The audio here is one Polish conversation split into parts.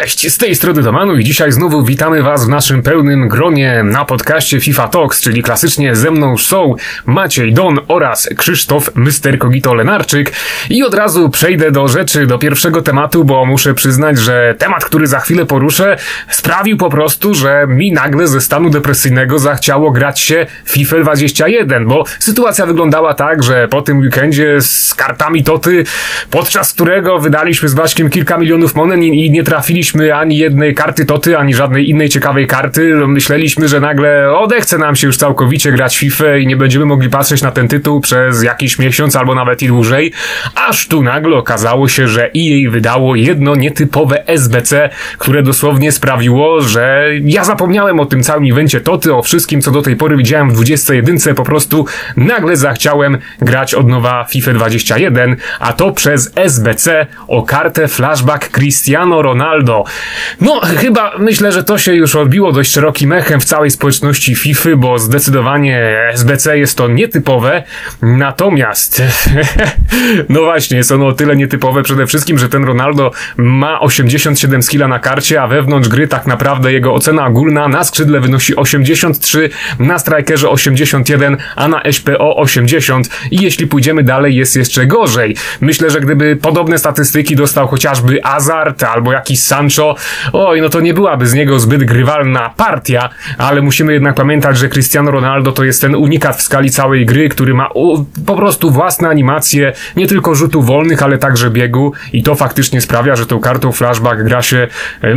Cześć, z tej strony Domanu i dzisiaj znowu witamy Was w naszym pełnym gronie na podcaście FIFA Talks, czyli klasycznie ze mną są Maciej Don oraz Krzysztof Mr. Kogito Lenarczyk i od razu przejdę do rzeczy, do pierwszego tematu, bo muszę przyznać, że temat, który za chwilę poruszę sprawił po prostu, że mi nagle ze stanu depresyjnego zachciało grać się FIFA 21, bo sytuacja wyglądała tak, że po tym weekendzie z kartami Toty, podczas którego wydaliśmy z Baśkiem kilka milionów monet i nie trafiliśmy mieliśmy ani jednej karty Toty, ani żadnej innej ciekawej karty. Myśleliśmy, że nagle odechce nam się już całkowicie grać FIFA i nie będziemy mogli patrzeć na ten tytuł przez jakiś miesiąc albo nawet i dłużej. Aż tu nagle okazało się, że EA wydało jedno nietypowe SBC, które dosłownie sprawiło, że ja zapomniałem o tym całym evencie Toty, o wszystkim, co do tej pory widziałem w 21. Po prostu nagle zachciałem grać od nowa FIFA 21, a to przez SBC o kartę flashback Cristiano Ronaldo no, chyba myślę, że to się już odbiło dość szerokim echem w całej społeczności FIFA, bo zdecydowanie SBC jest to nietypowe. Natomiast, no właśnie, jest ono o tyle nietypowe przede wszystkim, że ten Ronaldo ma 87 skilla na karcie, a wewnątrz gry tak naprawdę jego ocena ogólna na skrzydle wynosi 83, na strikerze 81, a na SPO 80 i jeśli pójdziemy dalej jest jeszcze gorzej. Myślę, że gdyby podobne statystyki dostał chociażby Azart albo jakiś Sancho, oj, no to nie byłaby z niego zbyt grywalna partia, ale musimy jednak pamiętać, że Cristiano Ronaldo to jest ten unikat w skali całej gry, który ma u, po prostu własne animacje, nie tylko rzutów wolnych, ale także biegu i to faktycznie sprawia, że tą kartą flashback gra się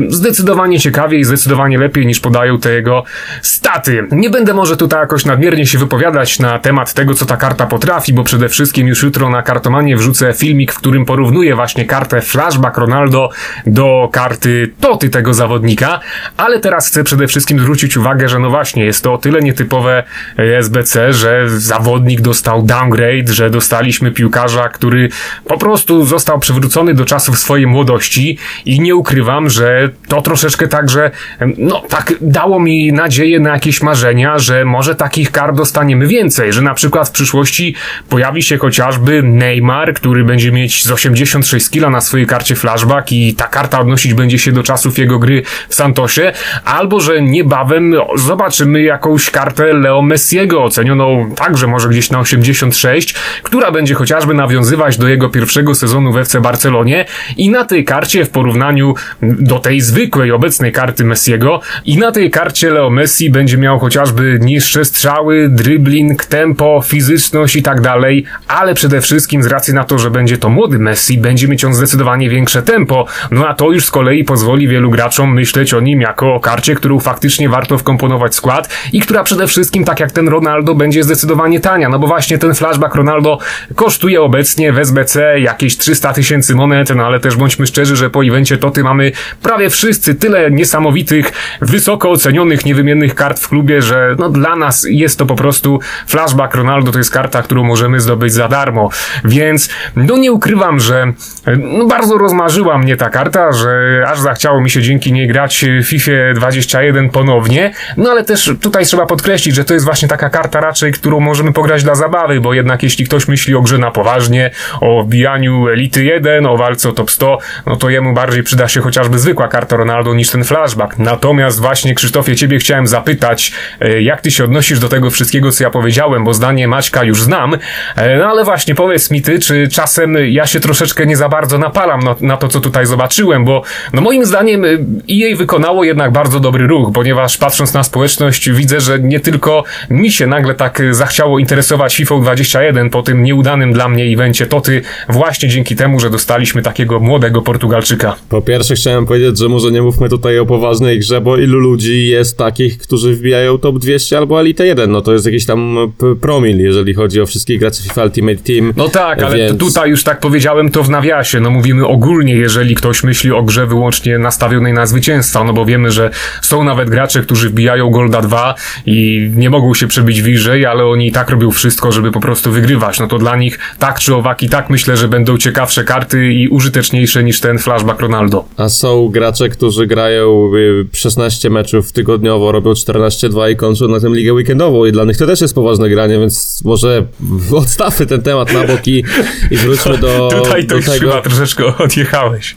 zdecydowanie ciekawiej, zdecydowanie lepiej niż podają te jego staty. Nie będę może tutaj jakoś nadmiernie się wypowiadać na temat tego, co ta karta potrafi, bo przede wszystkim już jutro na kartomanie wrzucę filmik, w którym porównuję właśnie kartę flashback Ronaldo do karty karty toty tego zawodnika, ale teraz chcę przede wszystkim zwrócić uwagę, że no właśnie, jest to o tyle nietypowe e, SBC, że zawodnik dostał downgrade, że dostaliśmy piłkarza, który po prostu został przywrócony do czasów swojej młodości. I nie ukrywam, że to troszeczkę także, no tak dało mi nadzieję na jakieś marzenia, że może takich kart dostaniemy więcej, że na przykład w przyszłości pojawi się chociażby Neymar, który będzie mieć z 86 skilla na swojej karcie flashback i ta karta odnosić będzie się do czasów jego gry w Santosie, albo że niebawem zobaczymy jakąś kartę Leo Messiego, ocenioną także może gdzieś na 86, która będzie chociażby nawiązywać do jego pierwszego sezonu w FC Barcelonie i na tej karcie w porównaniu do tej zwykłej obecnej karty Messiego i na tej karcie Leo Messi będzie miał chociażby niższe strzały, dribbling, tempo, fizyczność i tak dalej, ale przede wszystkim z racji na to, że będzie to młody Messi, będzie mieć on zdecydowanie większe tempo, no a to już z kolei kolei pozwoli wielu graczom myśleć o nim jako o karcie, którą faktycznie warto wkomponować w skład i która przede wszystkim, tak jak ten Ronaldo, będzie zdecydowanie tania, no bo właśnie ten flashback Ronaldo kosztuje obecnie w SBC jakieś 300 tysięcy monet, no ale też bądźmy szczerzy, że po evencie Toty mamy prawie wszyscy tyle niesamowitych, wysoko ocenionych, niewymiennych kart w klubie, że no dla nas jest to po prostu flashback Ronaldo, to jest karta, którą możemy zdobyć za darmo, więc no nie ukrywam, że no bardzo rozmarzyła mnie ta karta, że aż zachciało mi się dzięki niej grać w FIFA 21 ponownie. No ale też tutaj trzeba podkreślić, że to jest właśnie taka karta raczej, którą możemy pograć dla zabawy, bo jednak jeśli ktoś myśli o grze na poważnie, o wbijaniu Elity 1, o walce o top 100, no to jemu bardziej przyda się chociażby zwykła karta Ronaldo niż ten flashback. Natomiast właśnie Krzysztofie, ciebie chciałem zapytać, e, jak ty się odnosisz do tego wszystkiego, co ja powiedziałem, bo zdanie Maćka już znam, e, no ale właśnie powiedz mi ty, czy czasem ja się troszeczkę nie za bardzo napalam na, na to, co tutaj zobaczyłem, bo no moim zdaniem y, EA wykonało jednak bardzo dobry ruch, ponieważ patrząc na społeczność widzę, że nie tylko mi się nagle tak zachciało interesować FIFA 21 po tym nieudanym dla mnie evencie Toty właśnie dzięki temu, że dostaliśmy takiego młodego Portugalczyka. Po pierwsze chciałem powiedzieć, że może nie mówmy tutaj o poważnej grze, bo ilu ludzi jest takich, którzy wbijają top 200 albo Elite 1, no to jest jakiś tam promil, jeżeli chodzi o wszystkich graczy FIFA Ultimate Team. No tak, ale więc... tutaj już tak powiedziałem to w nawiasie, no mówimy ogólnie, jeżeli ktoś myśli o grze wyłącznie nastawionej na zwycięstwa, no bo wiemy, że są nawet gracze, którzy wbijają Golda 2 i nie mogą się przebić wyżej, ale oni i tak robią wszystko, żeby po prostu wygrywać. No to dla nich tak czy owak i tak myślę, że będą ciekawsze karty i użyteczniejsze niż ten flashback Ronaldo. A są gracze, którzy grają 16 y, meczów tygodniowo, robią 14-2 i kończą na tym ligę weekendową i dla nich to też jest poważne granie, więc może odstawmy ten temat na boki i wróćmy do, Tutaj to do tego... chyba troszeczkę odjechałeś.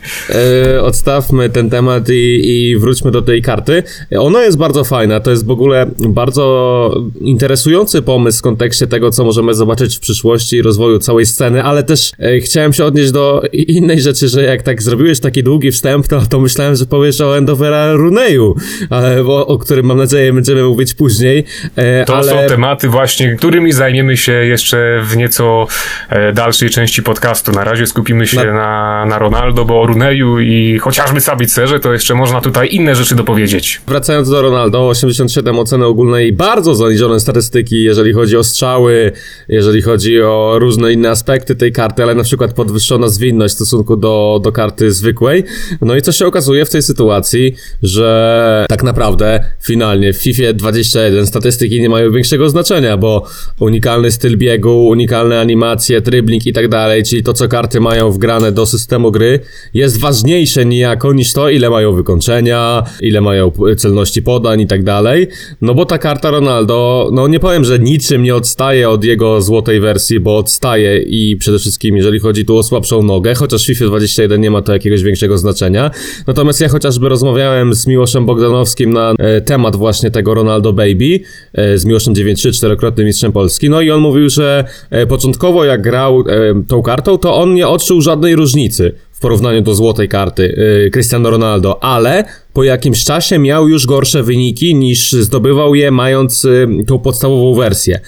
Yy, odsta zostawmy ten temat i, i wróćmy do tej karty. Ona jest bardzo fajna, to jest w ogóle bardzo interesujący pomysł w kontekście tego, co możemy zobaczyć w przyszłości i rozwoju całej sceny, ale też e, chciałem się odnieść do innej rzeczy, że jak tak zrobiłeś taki długi wstęp, to, to myślałem, że powiesz o Endovera Runeju, ale, o, o którym mam nadzieję będziemy mówić później. E, To ale... są tematy właśnie, którymi zajmiemy się jeszcze w nieco e, dalszej części podcastu. Na razie skupimy się Na- na, na Ronaldo, bo o Runeju i chociażby Sabicerze to jeszcze można tutaj inne rzeczy dopowiedzieć. Wracając do Ronaldo, 87 oceny ogólnej bardzo zaniżone statystyki, jeżeli chodzi o strzały, jeżeli chodzi o różne inne aspekty tej karty, ale na przykład podwyższona zwinność w stosunku do, do karty zwykłej. No i co się okazuje w tej sytuacji, że tak naprawdę finalnie w FIFA 21 statystyki nie mają większego znaczenia, bo unikalny styl biegu, unikalne animacje, dribbling i tak dalej, czyli to co karty mają wgrane do systemu gry, jest ważniejsze niejako niż to, ile mają wykończenia, ile mają celności podań i tak dalej. No bo ta karta Ronaldo, no nie powiem, że niczym nie odstaje od jego złotej wersji, bo odstaje i przede wszystkim jeżeli chodzi tu o słabszą nogę, chociaż w FIFA 21 nie ma to jakiegoś większego znaczenia. Natomiast ja chociażby rozmawiałem z Miłoszem Bogdanowskim na e, temat właśnie tego Ronaldo Baby, e, z Miłoszem 9-3, czterokrotnym mistrzem Polski, no i on mówił, że e, początkowo jak grał e, tą kartą, to on nie odczuł żadnej różnicy w porównaniu do złotej karty y, Cristiano Ronaldo, ale po jakimś czasie miał już gorsze wyniki niż zdobywał je mając y, tą podstawową wersję.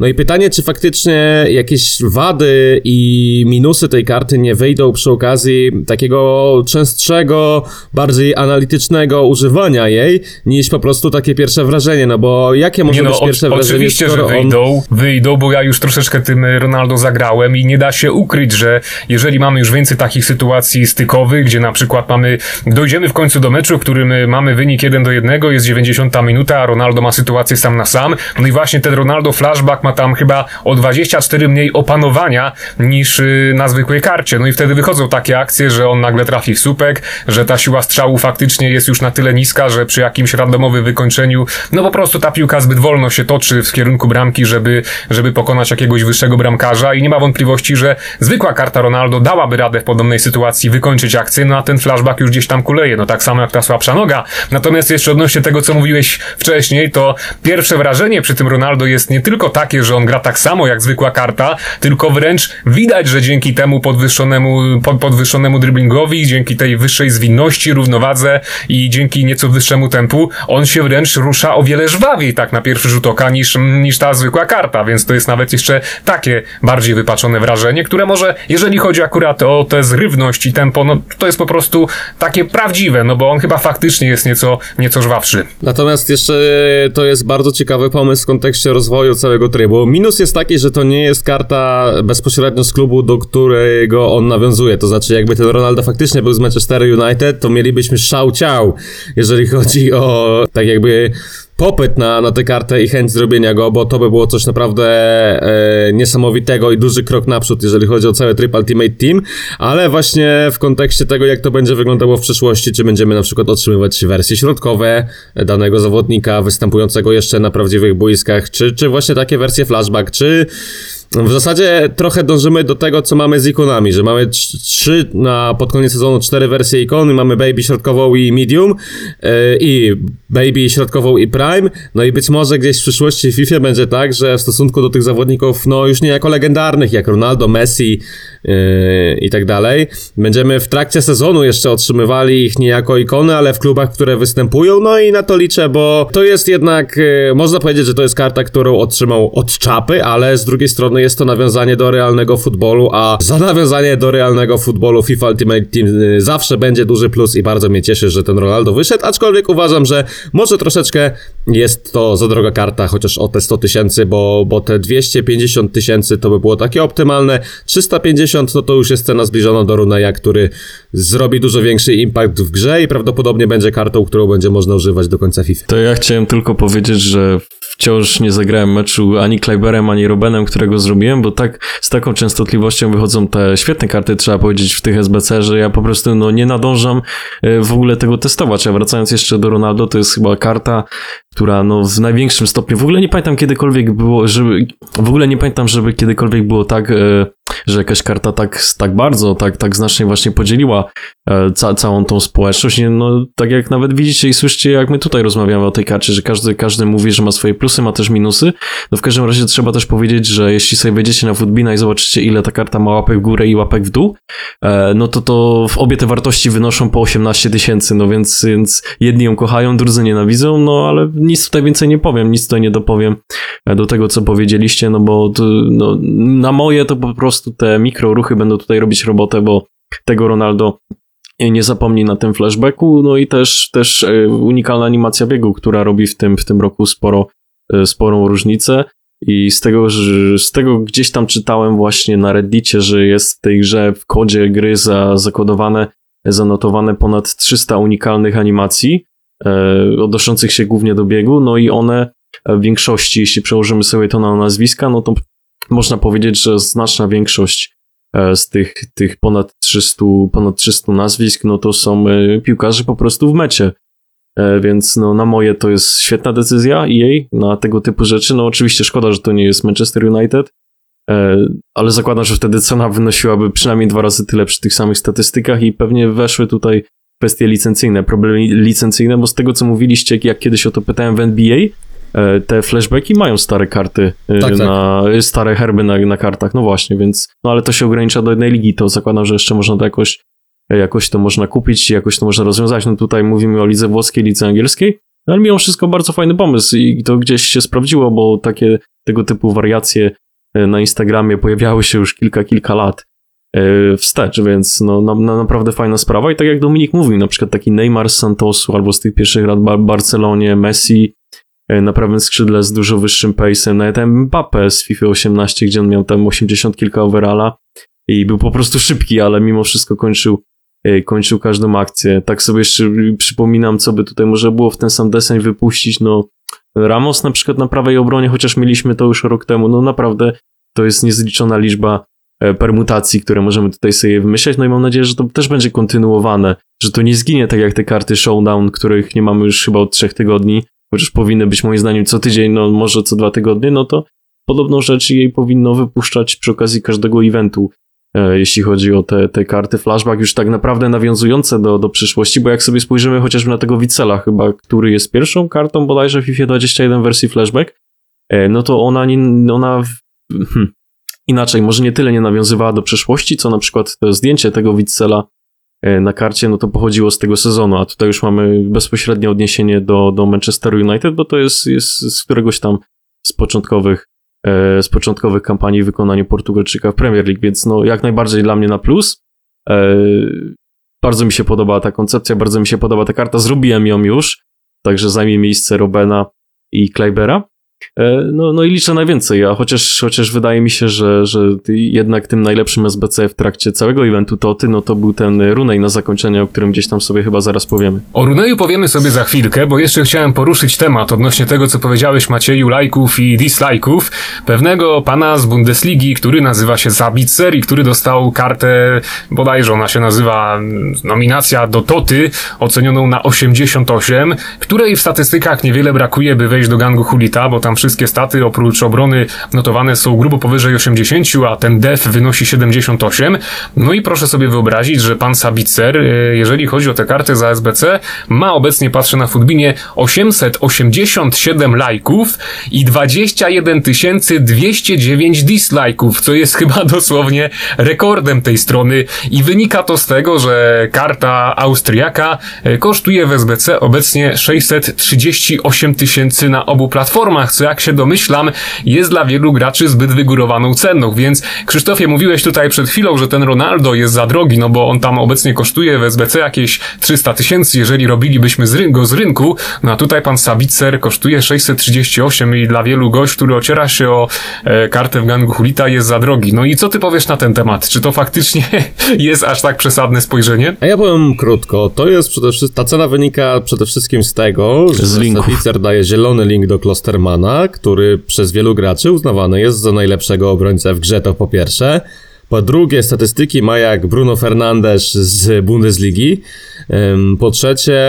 No i pytanie, czy faktycznie jakieś wady i minusy tej karty nie wyjdą przy okazji takiego częstszego, bardziej analitycznego używania jej, niż po prostu takie pierwsze wrażenie, no bo jakie może no, być pierwsze oczy- wrażenie, oczywiście, że skoro on... wyjdą, wyjdą, bo ja już troszeczkę tym Ronaldo zagrałem i nie da się ukryć, że jeżeli mamy już więcej takich sytuacji stykowych, gdzie na przykład mamy, dojdziemy w końcu do meczu, w którym y, mamy wynik 1 do 1, jest 90 minuta, a Ronaldo ma sytuację sam na sam, no i właśnie ten Ronaldo flashback ma tam chyba o 24 mniej opanowania niż y, na zwykłej karcie, no i wtedy wychodzą takie akcje, że on nagle trafi w słupek, że ta siła strzału faktycznie jest już na tyle niska, że przy jakimś randomowym wykończeniu, no po prostu ta piłka zbyt wolno się toczy w kierunku bramki, żeby, żeby pokonać jakiegoś wyższego bramkarza. I nie ma wątpliwości, że zwykła karta Ronaldo dałaby radę w podobnej sytuacji wykończyć akcję, no a ten flashback już gdzieś tam kuleje, no tak samo jak ta słabsza noga. Natomiast jeszcze odnośnie tego, co mówiłeś wcześniej, to pierwsze wrażenie przy tym Ronaldo jest nie tylko takie, że on gra tak samo jak zwykła karta, tylko wręcz widać, że dzięki temu podwyższonemu, pod, podwyższonemu driblingowi, dzięki tej wyższej zwinności, równowadze i dzięki nieco wyższemu tempu, on się wręcz rusza o wiele żwawiej tak na pierwszy rzut oka niż, niż ta zwykła karta, więc to jest nawet jeszcze takie bardziej wypaczone wrażenie, które może, jeżeli chodzi akurat o tę zrywność i tempo, no to jest po prostu takie prawdziwe, no bo on chyba faktycznie jest nieco, nieco żwawszy. Natomiast jeszcze e, to jest bardzo ciekawy pomysł w kontekście rozwoju całego trybu. Minus jest taki, że to nie jest karta bezpośrednio z klubu, do którego on nawiązuje. To znaczy, jakby ten Ronaldo faktycznie był z Manchester United, to mielibyśmy szał ciał, jeżeli chodzi o tak jakby popyt na, na tę kartę i chęć zrobienia go, bo to by było coś naprawdę e, niesamowitego i duży krok naprzód, jeżeli chodzi o cały tryb Ultimate Team, ale właśnie w kontekście tego, jak to będzie wyglądało w przyszłości, czy będziemy na przykład otrzymywać wersje środkowe danego zawodnika występującego jeszcze na prawdziwych boiskach, czy, czy właśnie takie wersje flashback, czy w zasadzie trochę dążymy do tego, co mamy z ikonami, że mamy trz- trzy na pod koniec sezonu cztery wersje ikon, mamy baby środkową i medium yy, i baby środkową i prime, no i być może gdzieś w przyszłości w FIFA będzie tak, że w stosunku do tych zawodników, no już nie jako legendarnych, jak Ronaldo, Messi yy, i tak dalej, będziemy w trakcie sezonu jeszcze otrzymywali ich nie jako ikony, ale w klubach, które występują, no i na to liczę, bo to jest jednak, yy, można powiedzieć, że to jest karta, którą otrzymał od czapy, ale z drugiej strony jest to nawiązanie do realnego futbolu, a za nawiązanie do realnego futbolu FIFA Ultimate Team y, zawsze będzie duży plus i bardzo mnie cieszy, że ten Ronaldo wyszedł, aczkolwiek uważam, że może troszeczkę jest to za droga karta, chociaż o te 100 tysięcy, bo, bo te 250 tysięcy to by było takie optymalne, 350 no to już jest cena zbliżona do Runeja, który zrobi dużo większy impact w grze i prawdopodobnie będzie kartą, którą będzie można używać do końca FIFA. To ja chciałem tylko powiedzieć, że wciąż nie zagrałem meczu ani Kleiberem, ani Robenem, którego zrobiłem, bo tak z taką częstotliwością wychodzą te świetne karty, trzeba powiedzieć, w tych SBC, że ja po prostu no, nie nadążam e, w ogóle tego testować. A wracając jeszcze do Ronaldo, to jest chyba karta, która no, w największym stopniu, w ogóle nie pamiętam kiedykolwiek było, żeby, w ogóle nie pamiętam, żeby kiedykolwiek było tak e, że jakaś karta tak, tak bardzo, tak, tak znacznie właśnie podzieliła e, ca, całą tą społeczność. No, tak jak nawet widzicie i słyszycie, jak my tutaj rozmawiamy o tej karcie, że każdy, każdy mówi, że ma swoje plusy, ma też minusy. No w każdym razie trzeba też powiedzieć, że jeśli sobie wejdziecie na Footbina i zobaczycie, ile ta karta ma łapek w górę i łapek w dół, e, no to to w obie te wartości wynoszą po 18 tysięcy, no więc, więc jedni ją kochają, drudzy nienawidzą, no ale nic tutaj więcej nie powiem, nic tutaj nie dopowiem e, do tego, co powiedzieliście, no bo to, no, na moje to po prostu te mikroruchy będą tutaj robić robotę, bo tego Ronaldo nie zapomni na tym flashbacku, no i też, też e, unikalna animacja biegu, która robi w tym, w tym roku sporo, e, sporą różnicę. I z tego, z tego gdzieś tam czytałem właśnie na Reddicie, że jest w tej grze w kodzie gry za, zakodowane, zanotowane ponad 300 unikalnych animacji, e, odnoszących się głównie do biegu, no i one w większości, jeśli przełożymy sobie to na nazwiska, no to można powiedzieć, że znaczna większość e, z tych, tych ponad 300, ponad 300 nazwisk, no to są e, piłkarze po prostu w mecie. E, więc no, na moje to jest świetna decyzja jej na tego typu rzeczy. No oczywiście szkoda, że to nie jest Manchester United, ale zakładam, że wtedy cena wynosiłaby przynajmniej dwa razy tyle przy tych samych statystykach i pewnie weszły tutaj kwestie licencyjne, problemy licencyjne, bo z tego co mówiliście, jak kiedyś o to pytałem w NBA, te flashbacki mają stare karty, e, tak, na, tak. stare herby na, na kartach, no właśnie, więc, no ale to się ogranicza do jednej ligi, to zakładam, że jeszcze można to jakoś, e, jakoś to można kupić, jakoś to można rozwiązać, no tutaj mówimy o lidze włoskiej, lidze angielskiej, no ale mimo wszystko bardzo fajny pomysł i to gdzieś się sprawdziło, bo takie tego typu wariacje na Instagramie pojawiały się już kilka, kilka lat wstecz, więc no, na, na naprawdę fajna sprawa i tak jak Dominik mówił, na przykład taki Neymar z Santosu albo z tych pierwszych lat Barcelonie, Messi, E, na prawym skrzydle z dużo wyższym pace'em, nawet Mbappé z FIFA 18, gdzie on miał tam 80 kilka overalla i był po prostu szybki, ale mimo wszystko kończył, e, kończył każdą akcję. Tak sobie jeszcze przypominam, co by tutaj może było w ten sam deseń wypuścić, no Ramos na przykład na prawej obronie, chociaż mieliśmy to już rok temu, no naprawdę to jest niezliczona liczba e, permutacji, które możemy tutaj sobie wymyśleć, no i mam nadzieję, że to też będzie kontynuowane, że to nie zginie tak jak te karty Showdown, których nie mamy już chyba od trzech tygodni, chociaż powinny być moim zdaniem co tydzień, no może co dwa tygodnie, no to podobną rzecz jej powinno wypuszczać przy okazji każdego eventu, e, jeśli chodzi o te, te karty. Flashback, już tak naprawdę nawiązujące do, do przyszłości, bo jak sobie spojrzymy chociażby na tego Wicela chyba, który jest pierwszą kartą bodajże w FIFA 21 wersji flashback, e, no to ona, nie, ona hmm, inaczej, może nie tyle nie nawiązywała do przeszłości, co na przykład to zdjęcie tego Wicela E, na karcie, no to pochodziło z tego sezonu, a tutaj już mamy bezpośrednie odniesienie do, do Manchester United, bo to jest, jest z któregoś tam z początkowych, e, z początkowych kampanii w wykonaniu Portugalczyka w Premier League, więc no jak najbardziej dla mnie na plus. E, bardzo mi się podoba ta koncepcja, bardzo mi się podoba ta karta, zrobiłem ją już, także zajmie miejsce Robena i Kleibera. E, no, no i liczę najwięcej, a chociaż, chociaż wydaje mi się, że, że jednak tym najlepszym SBC w trakcie całego eventu Toty, no to był ten Runej na zakończenie, o którym gdzieś tam sobie chyba zaraz powiemy. O Runeju powiemy sobie za chwilkę, bo jeszcze chciałem poruszyć temat odnośnie tego, co powiedziałeś Macieju, lajków i dislajków pewnego pana z Bundesligi, który nazywa się Zabitzer i który dostał kartę, bodajże ona się nazywa nominacja do Toty, ocenioną na 88, której w statystykach niewiele brakuje, by wejść do gangu Hulita, bo tam tam wszystkie staty oprócz obrony notowane są grubo powyżej 80, a ten def wynosi 78. No i proszę sobie wyobrazić, że pan Sabitzer, e, jeżeli chodzi o tę kartę za SBC, ma obecnie, patrzę na Footbinie, 887 lajków i 21 209 dislajków, co jest chyba dosłownie rekordem tej strony i wynika to z tego, że karta Austriaka e, kosztuje w SBC obecnie 638 tysięcy na obu platformach, co jak się domyślam, jest dla wielu graczy zbyt wygórowaną ceną, więc Krzysztofie, mówiłeś tutaj przed chwilą, że ten Ronaldo jest za drogi, no bo on tam obecnie kosztuje w SBC jakieś 300 tysięcy, jeżeli robilibyśmy z go z rynku, no a tutaj pan Sabitzer kosztuje 638 i dla wielu gość, który ociera się o e, kartę w gangu Hulita jest za drogi. No i co ty powiesz na ten temat? Czy to faktycznie jest aż tak przesadne spojrzenie? A ja powiem krótko, to jest przede wszystkim, ta cena wynika przede wszystkim z tego, że Sabitzer daje zielony link do Klostermana, który przez wielu graczy uznawany jest za najlepszego obrońcę w grze, to po pierwsze. Po drugie, statystyki ma jak Bruno Fernandes z Bundesligi. Po trzecie,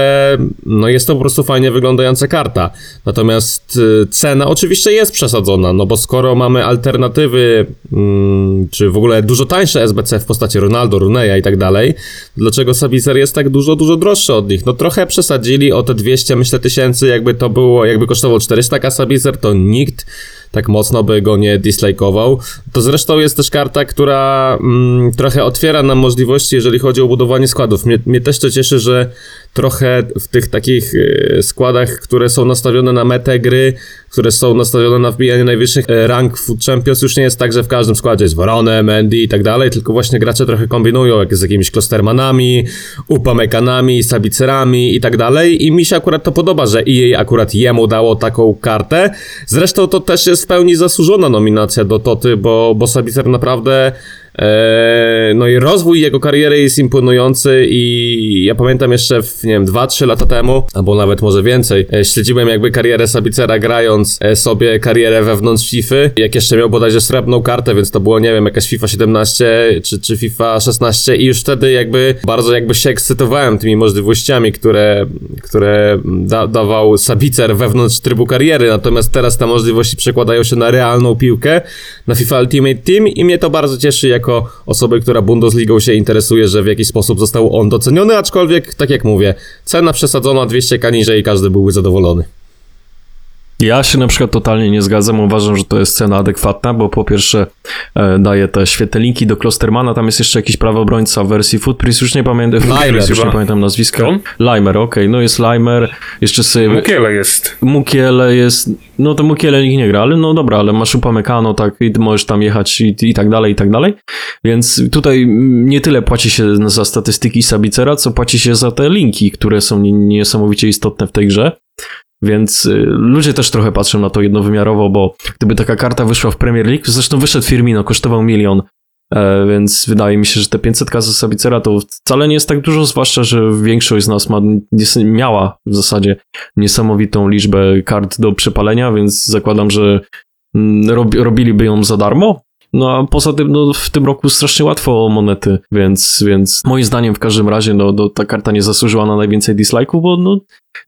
no jest to po prostu fajnie wyglądająca karta. Natomiast y, cena oczywiście jest przesadzona, no bo skoro mamy alternatywy, mm, czy w ogóle dużo tańsze SBC w postaci Ronaldo, Runeya i tak dalej, dlaczego Sabicer jest tak dużo, dużo droższy od nich? No trochę przesadzili o te 200, myślę, tysięcy, jakby to było, jakby kosztował 400 k Sabicer, to nikt tak mocno by go nie dislikeował. To zresztą jest też karta, która mm, trochę otwiera nam możliwości, jeżeli chodzi o budowanie składów. Mnie, mnie też to cieszy, że trochę w tych takich e, składach, które są nastawione na metę gry, które są nastawione na wbijanie najwyższych e, rank Food Champions, już nie jest tak, że w każdym składzie jest Warone, Mendy i tak dalej, tylko właśnie gracze trochę kombinują, jak z jakimiś Klostermanami, Upamekanami, Sabicerami i tak dalej i mi się akurat to podoba, że EA akurat jemu dało taką kartę. Zresztą to też jest w pełni zasłużona nominacja do Toty, bo, bo Sabicer naprawdę no i rozwój jego kariery jest imponujący i ja pamiętam jeszcze, w, nie wiem, 2-3 lata temu, albo nawet może więcej, e, śledziłem jakby karierę Sabicera grając e, sobie karierę wewnątrz FIFA, jak jeszcze miał bodajże srebrną kartę, więc to było, nie wiem, jakaś FIFA 17 czy, czy FIFA 16 i już wtedy jakby bardzo jakby się ekscytowałem tymi możliwościami, które, które da, dawał Sabicer wewnątrz trybu kariery, natomiast teraz te możliwości przekładają się na realną piłkę, na FIFA Ultimate Team i mnie to bardzo cieszy, jak jako osoby, która Bundesligą się interesuje, że w jakiś sposób został on doceniony, aczkolwiek, tak jak mówię, cena przesadzona 200k niżej i każdy byłby zadowolony. Ja się na przykład totalnie nie zgadzam. Uważam, że to jest cena adekwatna, bo po pierwsze e, daje te świetne linki do Klostermana. Tam jest jeszcze jakiś prawobrońca w wersji Footprint. Już nie pamiętam, Limer, już nie pamiętam nazwiska. On? Limer, okej. Okay. No jest Limer. Jeszcze sobie... Mukiele jest. Mukiele jest... No to Mukiele nikt nie gra, ale no dobra, ale masz Upamecano, tak, i możesz tam jechać i, i tak dalej, i tak dalej. Więc tutaj nie tyle płaci się za statystyki Sabicera, co płaci się za te linki, które są niesamowicie istotne w tej grze. Więc y, ludzie też trochę patrzą na to jednowymiarowo, bo gdyby taka karta wyszła w Premier League, zresztą wyszedł Firmino, kosztował milion, e, więc wydaje mi się, że te 500 k z Sabicera to wcale nie jest tak dużo, zwłaszcza, że większość z nas ma, miała w zasadzie niesamowitą liczbę kart do przepalenia, więc zakładam, że mm, robiliby ją za darmo, no a poza tym, no w tym roku strasznie łatwo o monety, więc, więc moim zdaniem w każdym razie, no, no ta karta nie zasłużyła na najwięcej dislike'ów, bo no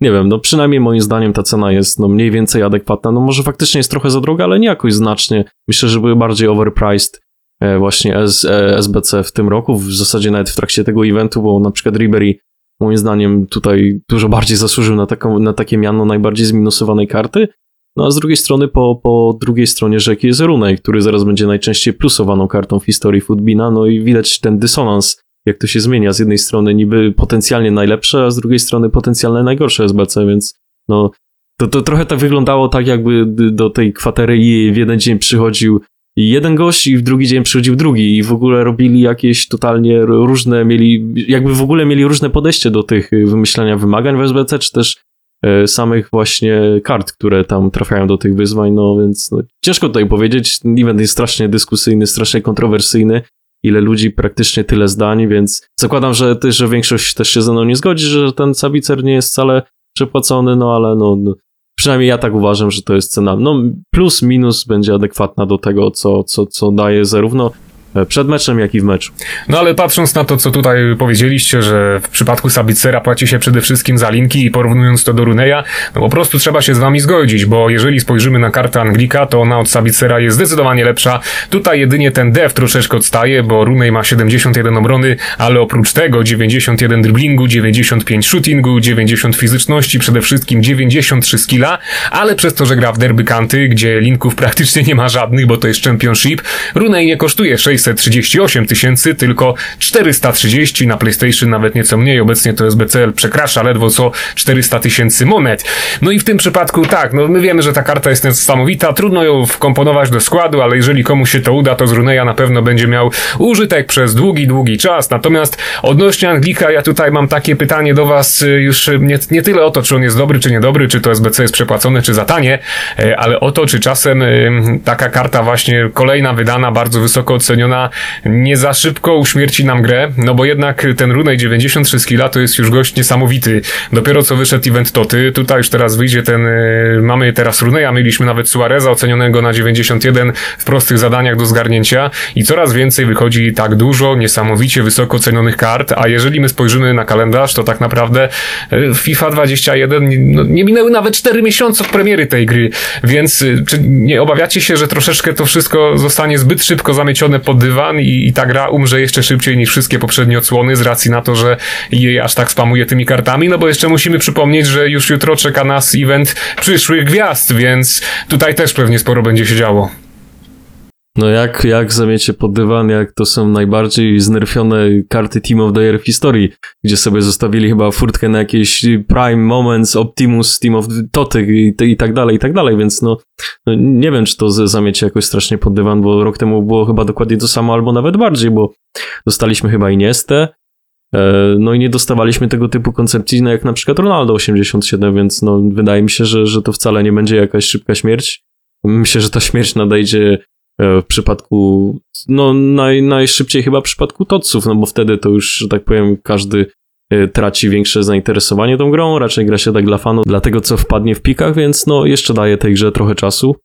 nie wiem, no przynajmniej moim zdaniem ta cena jest no mniej więcej adekwatna. No może faktycznie jest trochę za droga, ale nie jakoś znacznie. Myślę, że były bardziej overpriced e, właśnie S, e, SBC w tym roku, w zasadzie nawet w trakcie tego eventu, bo na przykład Ribery moim zdaniem tutaj dużo bardziej zasłużył na, taką, na takie miano najbardziej zminusowanej karty, no a z drugiej strony, po, po drugiej stronie rzeki jest Runej, który zaraz będzie najczęściej plusowaną kartą w historii Footbina, no i widać ten dysonans, jak to się zmienia. Z jednej strony niby potencjalnie najlepsze, a z drugiej strony potencjalnie najgorsze SBC, więc no to, to trochę tak wyglądało tak, jakby do tej kwatery i w jeden dzień przychodził jeden gość i w drugi dzień przychodził drugi i w ogóle robili jakieś totalnie różne, mieli, jakby w ogóle mieli różne podejście do tych wymyślania wymagań w SBC, czy też samych właśnie kart, które tam trafiają do tych wyzwań, no więc no, ciężko tutaj powiedzieć. Event jest strasznie dyskusyjny, strasznie kontrowersyjny. Ile ludzi, praktycznie tyle zdań, więc zakładam, że, też, że większość też się ze mną nie zgodzi, że ten Sabicer nie jest wcale przepłacony, no ale no, no przynajmniej ja tak uważam, że to jest cena, no plus minus będzie adekwatna do tego, co, co, co daje zarówno E, przed meczem, jak i w meczu. No ale patrząc na to, co tutaj powiedzieliście, że w przypadku Sabicera płaci się przede wszystkim za linki i porównując to do Runeya, no po prostu trzeba się z wami zgodzić, bo jeżeli spojrzymy na kartę Anglika, to ona od Sabicera jest zdecydowanie lepsza. Tutaj jedynie ten dev troszeczkę odstaje, bo Runej ma 71 obrony, ale oprócz tego 91 driblingu, 95 shootingu, 90 fizyczności, przede wszystkim 93 skilla, ale przez to, że gra w derby kanty, gdzie linków praktycznie nie ma żadnych, bo to jest championship, Runej nie kosztuje 6 638 tysięcy, tylko 430 na PlayStation, nawet nieco mniej. Obecnie to SBCL przekracza ledwo co 400 tysięcy monet. No i w tym przypadku tak, no my wiemy, że ta karta jest niesamowita, trudno ją wkomponować do składu, ale jeżeli komuś się to uda, to z Runeya na pewno będzie miał użytek przez długi, długi czas. Natomiast odnośnie Anglika, ja tutaj mam takie pytanie do Was już nie, nie tyle o to, czy on jest dobry, czy niedobry, czy to SBC jest przepłacone, czy za tanie, y, ale o to, czy czasem y, taka karta właśnie kolejna wydana, bardzo wysoko oceniona, nie za szybko uśmierci nam grę, no bo jednak ten Runej 93 skilla to jest już gość niesamowity. Dopiero co wyszedł event Toty, tutaj już teraz wyjdzie ten, y, mamy teraz Runeja, mieliśmy nawet Suareza ocenionego na 91 w prostych zadaniach do zgarnięcia i coraz więcej wychodzi tak dużo, niesamowicie wysoko cenionych kart, a jeżeli my spojrzymy na kalendarz, to tak naprawdę y, FIFA 21 no, nie minęły nawet 4 miesiące od premiery tej gry, więc y, czy nie obawiacie się, że troszeczkę to wszystko zostanie zbyt szybko zamiecione pod dywan i, i ta gra umrze jeszcze szybciej niż wszystkie poprzednie odsłony z racji na to, że jej aż tak spamuje tymi kartami, no bo jeszcze musimy przypomnieć, że już jutro czeka nas event przyszłych gwiazd, więc tutaj też pewnie sporo będzie się działo. No jak, jak zamiecie pod dywan, jak to są najbardziej znerfione karty Team of the Year w historii, gdzie sobie zostawili chyba furtkę na jakieś Prime Moments, Optimus, Team of Toty i, i tak dalej, i tak dalej, więc no, no nie wiem, czy to zamiecie jakoś strasznie pod dywan, bo rok temu było chyba dokładnie to samo, albo nawet bardziej, bo dostaliśmy chyba Iniestę, e, no i nie dostawaliśmy tego typu koncepcji, no jak na przykład Ronaldo 87, więc no wydaje mi się, że, że to wcale nie będzie jakaś szybka śmierć. Myślę, że ta śmierć nadejdzie w przypadku, no naj, najszybciej chyba w przypadku Totsów, no bo wtedy to już, że tak powiem, każdy e, traci większe zainteresowanie tą grą, raczej gra się tak dla fanów, dlatego co wpadnie w pikach, więc no jeszcze daje tej grze trochę czasu.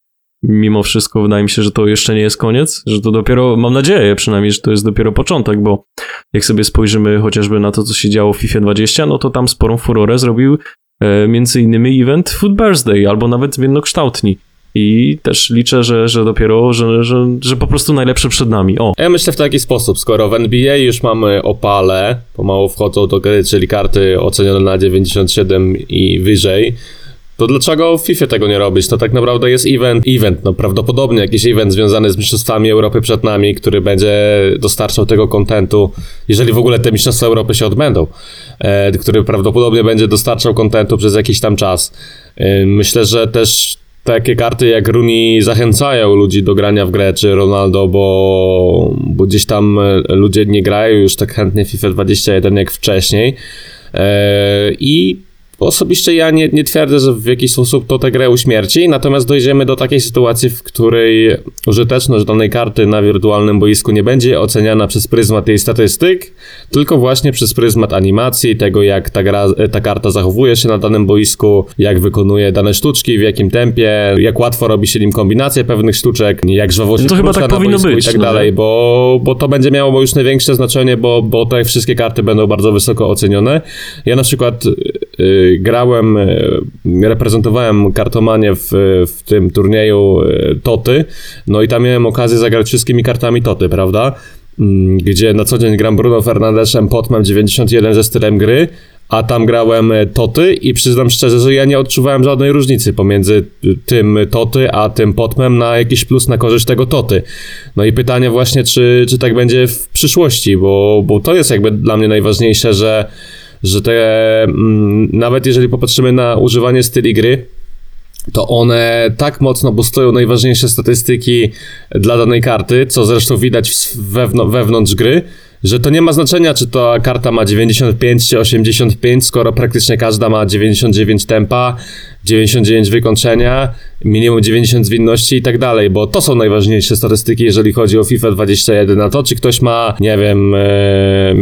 Mimo wszystko wydaje mi się, że to jeszcze nie jest koniec, że to dopiero, mam nadzieję przynajmniej, że to jest dopiero początek, bo jak sobie spojrzymy chociażby na to, co się działo w FIFA 20, no to tam sporą furorę zrobił e, między innymi event Food Birthday, albo nawet zmiennokształtni. I też liczę, że, że dopiero, że, że, że po prostu najlepsze przed nami. O, Ja myślę w taki sposób, skoro w NBA już mamy opale, pomału wchodzą do gry, czyli karty ocenione na 97 i wyżej, to dlaczego w FIFA tego nie robić? To tak naprawdę jest event, event, no prawdopodobnie jakiś event związany z Mistrzostwami Europy przed nami, który będzie dostarczał tego kontentu, jeżeli w ogóle te Mistrzostwa Europy się odbędą, e, który prawdopodobnie będzie dostarczał kontentu przez jakiś tam czas. E, myślę, że też takie karty jak Rooney zachęcają ludzi do grania w grę, czy Ronaldo, bo, bo gdzieś tam e, ludzie nie grają już tak chętnie FIFA 21 jak wcześniej. E, I osobiście ja nie, nie twierdzę, że w jakiś sposób to tę grę uśmierci, natomiast dojdziemy do takiej sytuacji, w której użyteczność danej karty na wirtualnym boisku nie będzie oceniana przez pryzmat jej statystyk, tylko właśnie przez pryzmat animacji, tego jak ta, gra, ta karta zachowuje się na danym boisku, jak wykonuje dane sztuczki, w jakim tempie, jak łatwo robi się nim kombinacje pewnych sztuczek, jak żwawo się No to chyba tak na powinno boisku być, i tak no dalej, bo, bo to będzie miało już największe znaczenie, bo, bo te wszystkie karty będą bardzo wysoko ocenione. Ja na przykład y, grałem, y, reprezentowałem kartomanię w, w tym turnieju y, Toty, no i tam miałem okazję zagrać wszystkimi kartami Toty, prawda? Mm, Gdzie na co dzień gram Bruno Fernandeszem, Potmem 91 ze stylem gry, a tam grałem e, Toty i przyznam szczerze, że ja nie odczuwałem żadnej różnicy pomiędzy tym Toty, a tym Potmem na jakiś plus na korzyść tego Toty. No i pytanie właśnie, czy, czy tak będzie w przyszłości, bo, bo to jest jakby dla mnie najważniejsze, że, że te, mm, nawet jeżeli popatrzymy na używanie styli gry, to one tak mocno boostują najważniejsze statystyki dla danej karty, co zresztą widać wewnątrz gry, że to nie ma znaczenia, czy ta karta ma 95 czy 85, skoro praktycznie każda ma 99 tempa, 99 wykończenia, minimum 90 zwinności i tak dalej, bo to są najważniejsze statystyki, jeżeli chodzi o FIFA 21. A to, czy ktoś ma, nie wiem, e,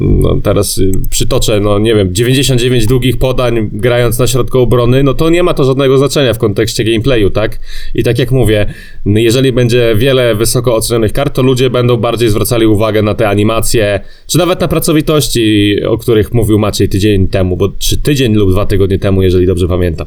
no teraz y, przytoczę, no nie wiem, 99 długich podań grając na środku obrony, no to nie ma to żadnego znaczenia w kontekście gameplayu, tak? I tak jak mówię, jeżeli będzie wiele wysoko ocenionych kart, to ludzie będą bardziej zwracali uwagę na te animacje, czy nawet na pracowitości, o których mówił Maciej tydzień temu, bo czy tydzień lub dwa tygodnie temu, jeżeli dobrze pamiętam.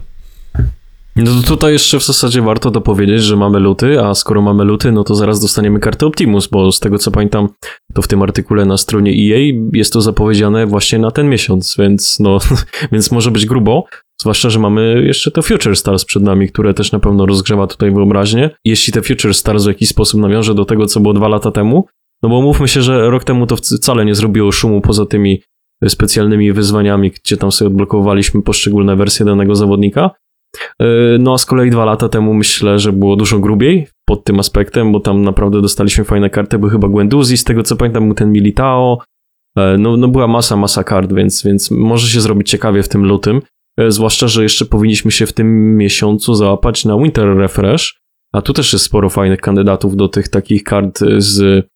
No tutaj jeszcze w zasadzie warto dopowiedzieć, że mamy luty, a skoro mamy luty, no to zaraz dostaniemy kartę Optimus, bo z tego co pamiętam, to w tym artykule na stronie EA jest to zapowiedziane właśnie na ten miesiąc, więc no, więc może być grubo. Zwłaszcza, że mamy jeszcze to Future Stars przed nami, które też na pewno rozgrzewa tutaj wyobraźnię. Jeśli te Future Stars w jakiś sposób nawiąże do tego, co było dwa lata temu, no bo mówmy się, że rok temu to wcale nie zrobiło szumu poza tymi specjalnymi wyzwaniami, gdzie tam sobie odblokowaliśmy poszczególne wersje danego zawodnika. Yy, No a z kolei dwa lata temu myślę, że było dużo grubiej pod tym aspektem, bo tam naprawdę dostaliśmy fajne karty, był chyba Gwenduzi, z tego co pamiętam był ten Militao, Yy, no, no była masa, masa kart, więc, więc może się zrobić ciekawie w tym lutym, Yy, zwłaszcza, że jeszcze powinniśmy się w tym miesiącu załapać na Winter Refresh, a tu też jest sporo fajnych kandydatów do tych takich kart z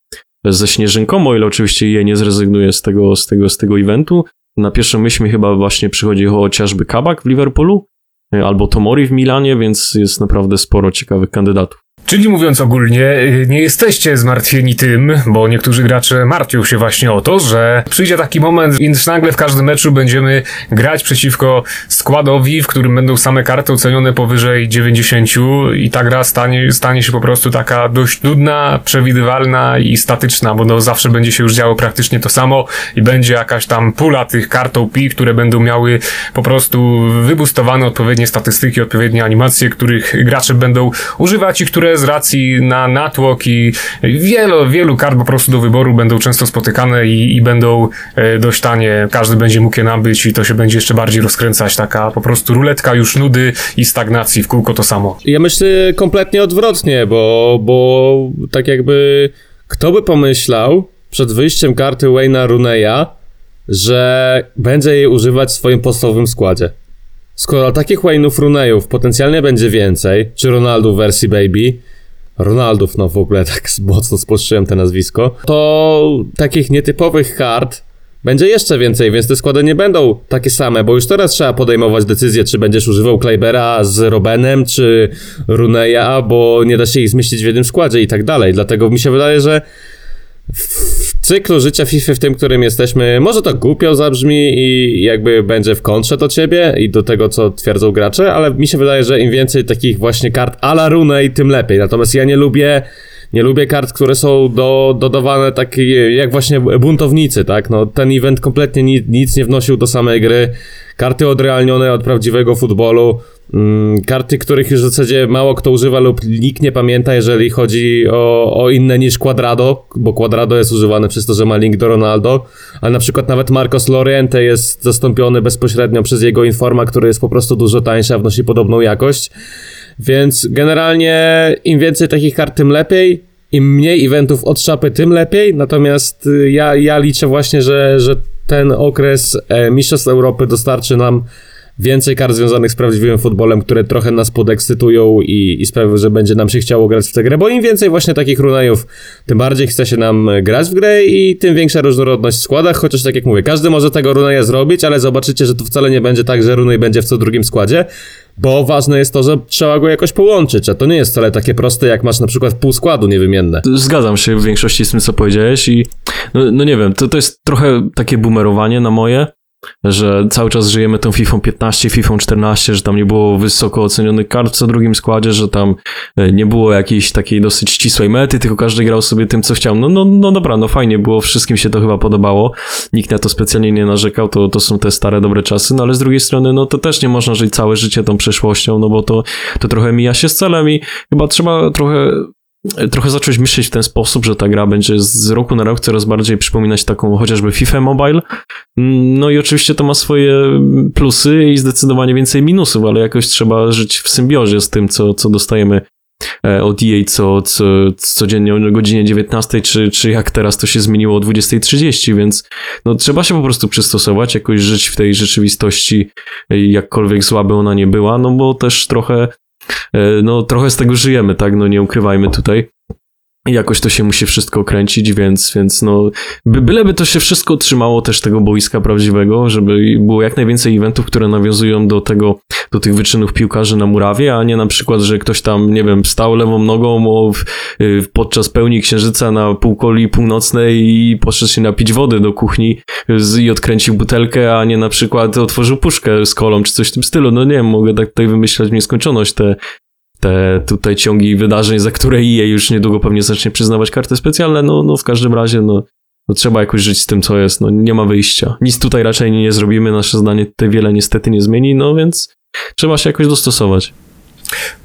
ze Śnieżynką, o ile oczywiście jej nie zrezygnuje z tego, z tego, z tego eventu. Na pierwszą myśl mi chyba właśnie przychodzi chociażby Kabak w Liverpoolu, e, albo Tomori w Milanie, więc jest naprawdę sporo ciekawych kandydatów. Czyli mówiąc ogólnie, y, nie jesteście zmartwieni tym, bo niektórzy gracze martwią się właśnie o to, że przyjdzie taki moment, więc nagle w każdym meczu będziemy grać przeciwko składowi, w którym będą same karty ocenione powyżej 90 i ta gra stanie, stanie się po prostu taka dość nudna, przewidywalna i statyczna, bo no zawsze będzie się już działo praktycznie to samo i będzie jakaś tam pula tych kart OP, które będą miały po prostu wybustowane odpowiednie statystyki, odpowiednie animacje, których gracze będą używać i które z racji na natłok i wielu, wielu kart po prostu do wyboru będą często spotykane i, i będą e, dość tanie. Każdy będzie mógł je nabyć i to się będzie jeszcze bardziej rozkręcać. Taka po prostu ruletka już nudy i stagnacji w kółko to samo. Ja myślę kompletnie odwrotnie, bo, bo tak jakby kto by pomyślał przed wyjściem karty Wayna Runeya, że będzie jej używać w swoim podstawowym składzie. Skoro takich Wayne'ów Runeyów potencjalnie będzie więcej, czy Ronaldo w wersji Baby, Ronaldów, no w ogóle tak mocno spolszczyłem te nazwisko, to takich nietypowych kart będzie jeszcze więcej, więc te składy nie będą takie same, bo już teraz trzeba podejmować decyzję, czy będziesz używał Kleibera z Robenem, czy Runeya, bo nie da się ich zmieścić w jednym składzie i tak dalej. Dlatego mi się wydaje, że cyklu życia FIFA, w tym, którym jesteśmy, może to głupio zabrzmi i jakby będzie w kontrze do ciebie i do tego, co twierdzą gracze, ale mi się wydaje, że im więcej takich właśnie kart a la Runej, tym lepiej. Natomiast ja nie lubię nie lubię kart, które są do, dodawane tak jak właśnie buntownicy, tak? No, ten event kompletnie nic, nic nie wnosił do samej gry. Karty odrealnione od prawdziwego futbolu. Mm, karty, których już w zasadzie mało kto używa lub nikt nie pamięta, jeżeli chodzi o, o inne niż Quadrado, bo Quadrado jest używane przez to, że ma link do Ronaldo, ale na przykład nawet Marcos Loriente jest zastąpiony bezpośrednio przez jego Informa, który jest po prostu dużo tańszy, a wnosi podobną jakość. Więc generalnie im więcej takich kart, tym lepiej. Im mniej eventów od szapy, tym lepiej. Natomiast y, ja, ja liczę właśnie, że, że ten okres e, Mistrzostw Europy dostarczy nam więcej kart związanych z prawdziwym futbolem, które trochę nas podekscytują i, i sprawią, że będzie nam się chciało grać w tę grę, bo im więcej właśnie takich runajów, tym bardziej chce się nam grać w grę i tym większa różnorodność w składach, chociaż tak jak mówię, każdy może tego runaja zrobić, ale zobaczycie, że to wcale nie będzie tak, że runaj będzie w co drugim składzie, bo ważne jest to, że trzeba go jakoś połączyć, a to nie jest wcale takie proste, jak masz na przykład pół składu niewymienne. Zgadzam się w większości z tym, co powiedziałeś i no, no nie wiem, to, to jest trochę takie boomerowanie na moje, że cały czas żyjemy tą FIFA 15, FIFA 14, że tam nie było wysoko ocenionych kart co drugim składzie, że tam e, nie było jakiejś takiej dosyć ścisłej mety, tylko każdy grał sobie tym, co chciał. No, no, no dobra, no fajnie było, wszystkim się to chyba podobało, nikt na to specjalnie nie narzekał, to, to są te stare, dobre czasy, no ale z drugiej strony, no to też nie można żyć całe życie tą przeszłością, no bo to, to trochę mija się z celem i chyba trzeba trochę trochę zacząć myśleć w ten sposób, że ta gra będzie z roku na rok coraz bardziej przypominać taką chociażby FIFA Mobile. No i oczywiście to ma swoje plusy i zdecydowanie więcej minusów, ale jakoś trzeba żyć w symbiozie z tym, co, co dostajemy e, od EA co, co, codziennie o godzinie 19, czy, czy jak teraz to się zmieniło o 20.30, więc no, trzeba się po prostu przystosować, jakoś żyć w tej rzeczywistości, jakkolwiek słaby ona nie była, no bo też trochę E, no trochę z tego żyjemy, tak, no nie ukrywajmy tutaj jakoś to się musi wszystko kręcić, więc, więc no, by, byleby to się wszystko trzymało też tego boiska prawdziwego, żeby było jak najwięcej eventów, które nawiązują do tego, do tych wyczynów piłkarzy na murawie, a nie na przykład, że ktoś tam, nie wiem, stał lewą nogą w, y, podczas pełni księżyca na półkoli północnej i poszedł się napić wody do kuchni z, i odkręcił butelkę, a nie na przykład otworzył puszkę z kolą, czy coś w tym stylu. No nie wiem, mogę tak tutaj wymyślać w nieskończoność te, te tutaj ciągi wydarzeń, za które EA już niedługo pewnie zacznie przyznawać karty specjalne, no, no w każdym razie, no, no trzeba jakoś żyć z tym, co jest, no nie ma wyjścia. Nic tutaj raczej nie zrobimy, nasze zdanie tutaj wiele niestety nie zmieni, no więc trzeba się jakoś dostosować.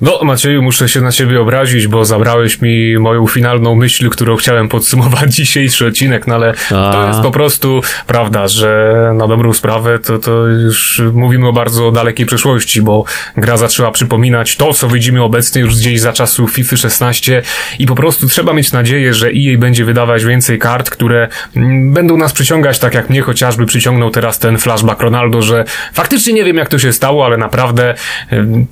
No, Macieju, muszę się na ciebie obrazić, bo zabrałeś mi moją finalną myśl, którą chciałem podsumować dzisiejszy odcinek, no ale A. to jest po prostu prawda, że na dobrą sprawę to, to już mówimy o bardzo dalekiej przeszłości, bo gra zaczęła przypominać to, co widzimy obecnie już gdzieś za czasów FIFA 16 i po prostu trzeba mieć nadzieję, że EA będzie wydawać więcej kart, które mm, będą nas przyciągać, tak jak mnie chociażby przyciągnął teraz ten flashback Ronaldo, że faktycznie nie wiem, jak to się stało, ale naprawdę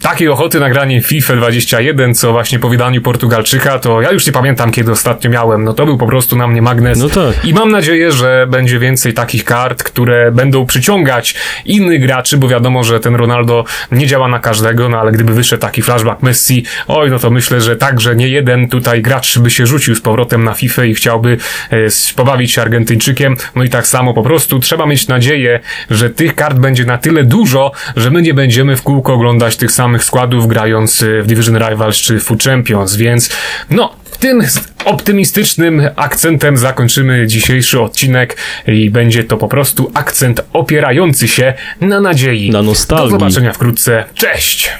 takiej ochoty nagrania FIFA 21, co właśnie po wydaniu Portugalczyka, to ja już nie pamiętam kiedy ostatnio miałem. No to był po prostu na mnie magnes. No tak. I mam nadzieję, że będzie więcej takich kart, które będą przyciągać innych graczy, bo wiadomo, że ten Ronaldo nie działa na każdego, no ale gdyby wyszedł taki flashback Messi, oj, no to myślę, że także nie jeden tutaj gracz by się rzucił z powrotem na FIFA i chciałby e, pobawić się Argentyńczykiem. No i tak samo po prostu trzeba mieć nadzieję, że tych kart będzie na tyle dużo, że my nie będziemy w kółko oglądać tych samych składów grając e, w Division Rivals czy Food Champions, więc no, tym optymistycznym akcentem zakończymy dzisiejszy odcinek i będzie to po prostu akcent opierający się na nadziei. Na nostalgii. Do zobaczenia wkrótce. Cześć!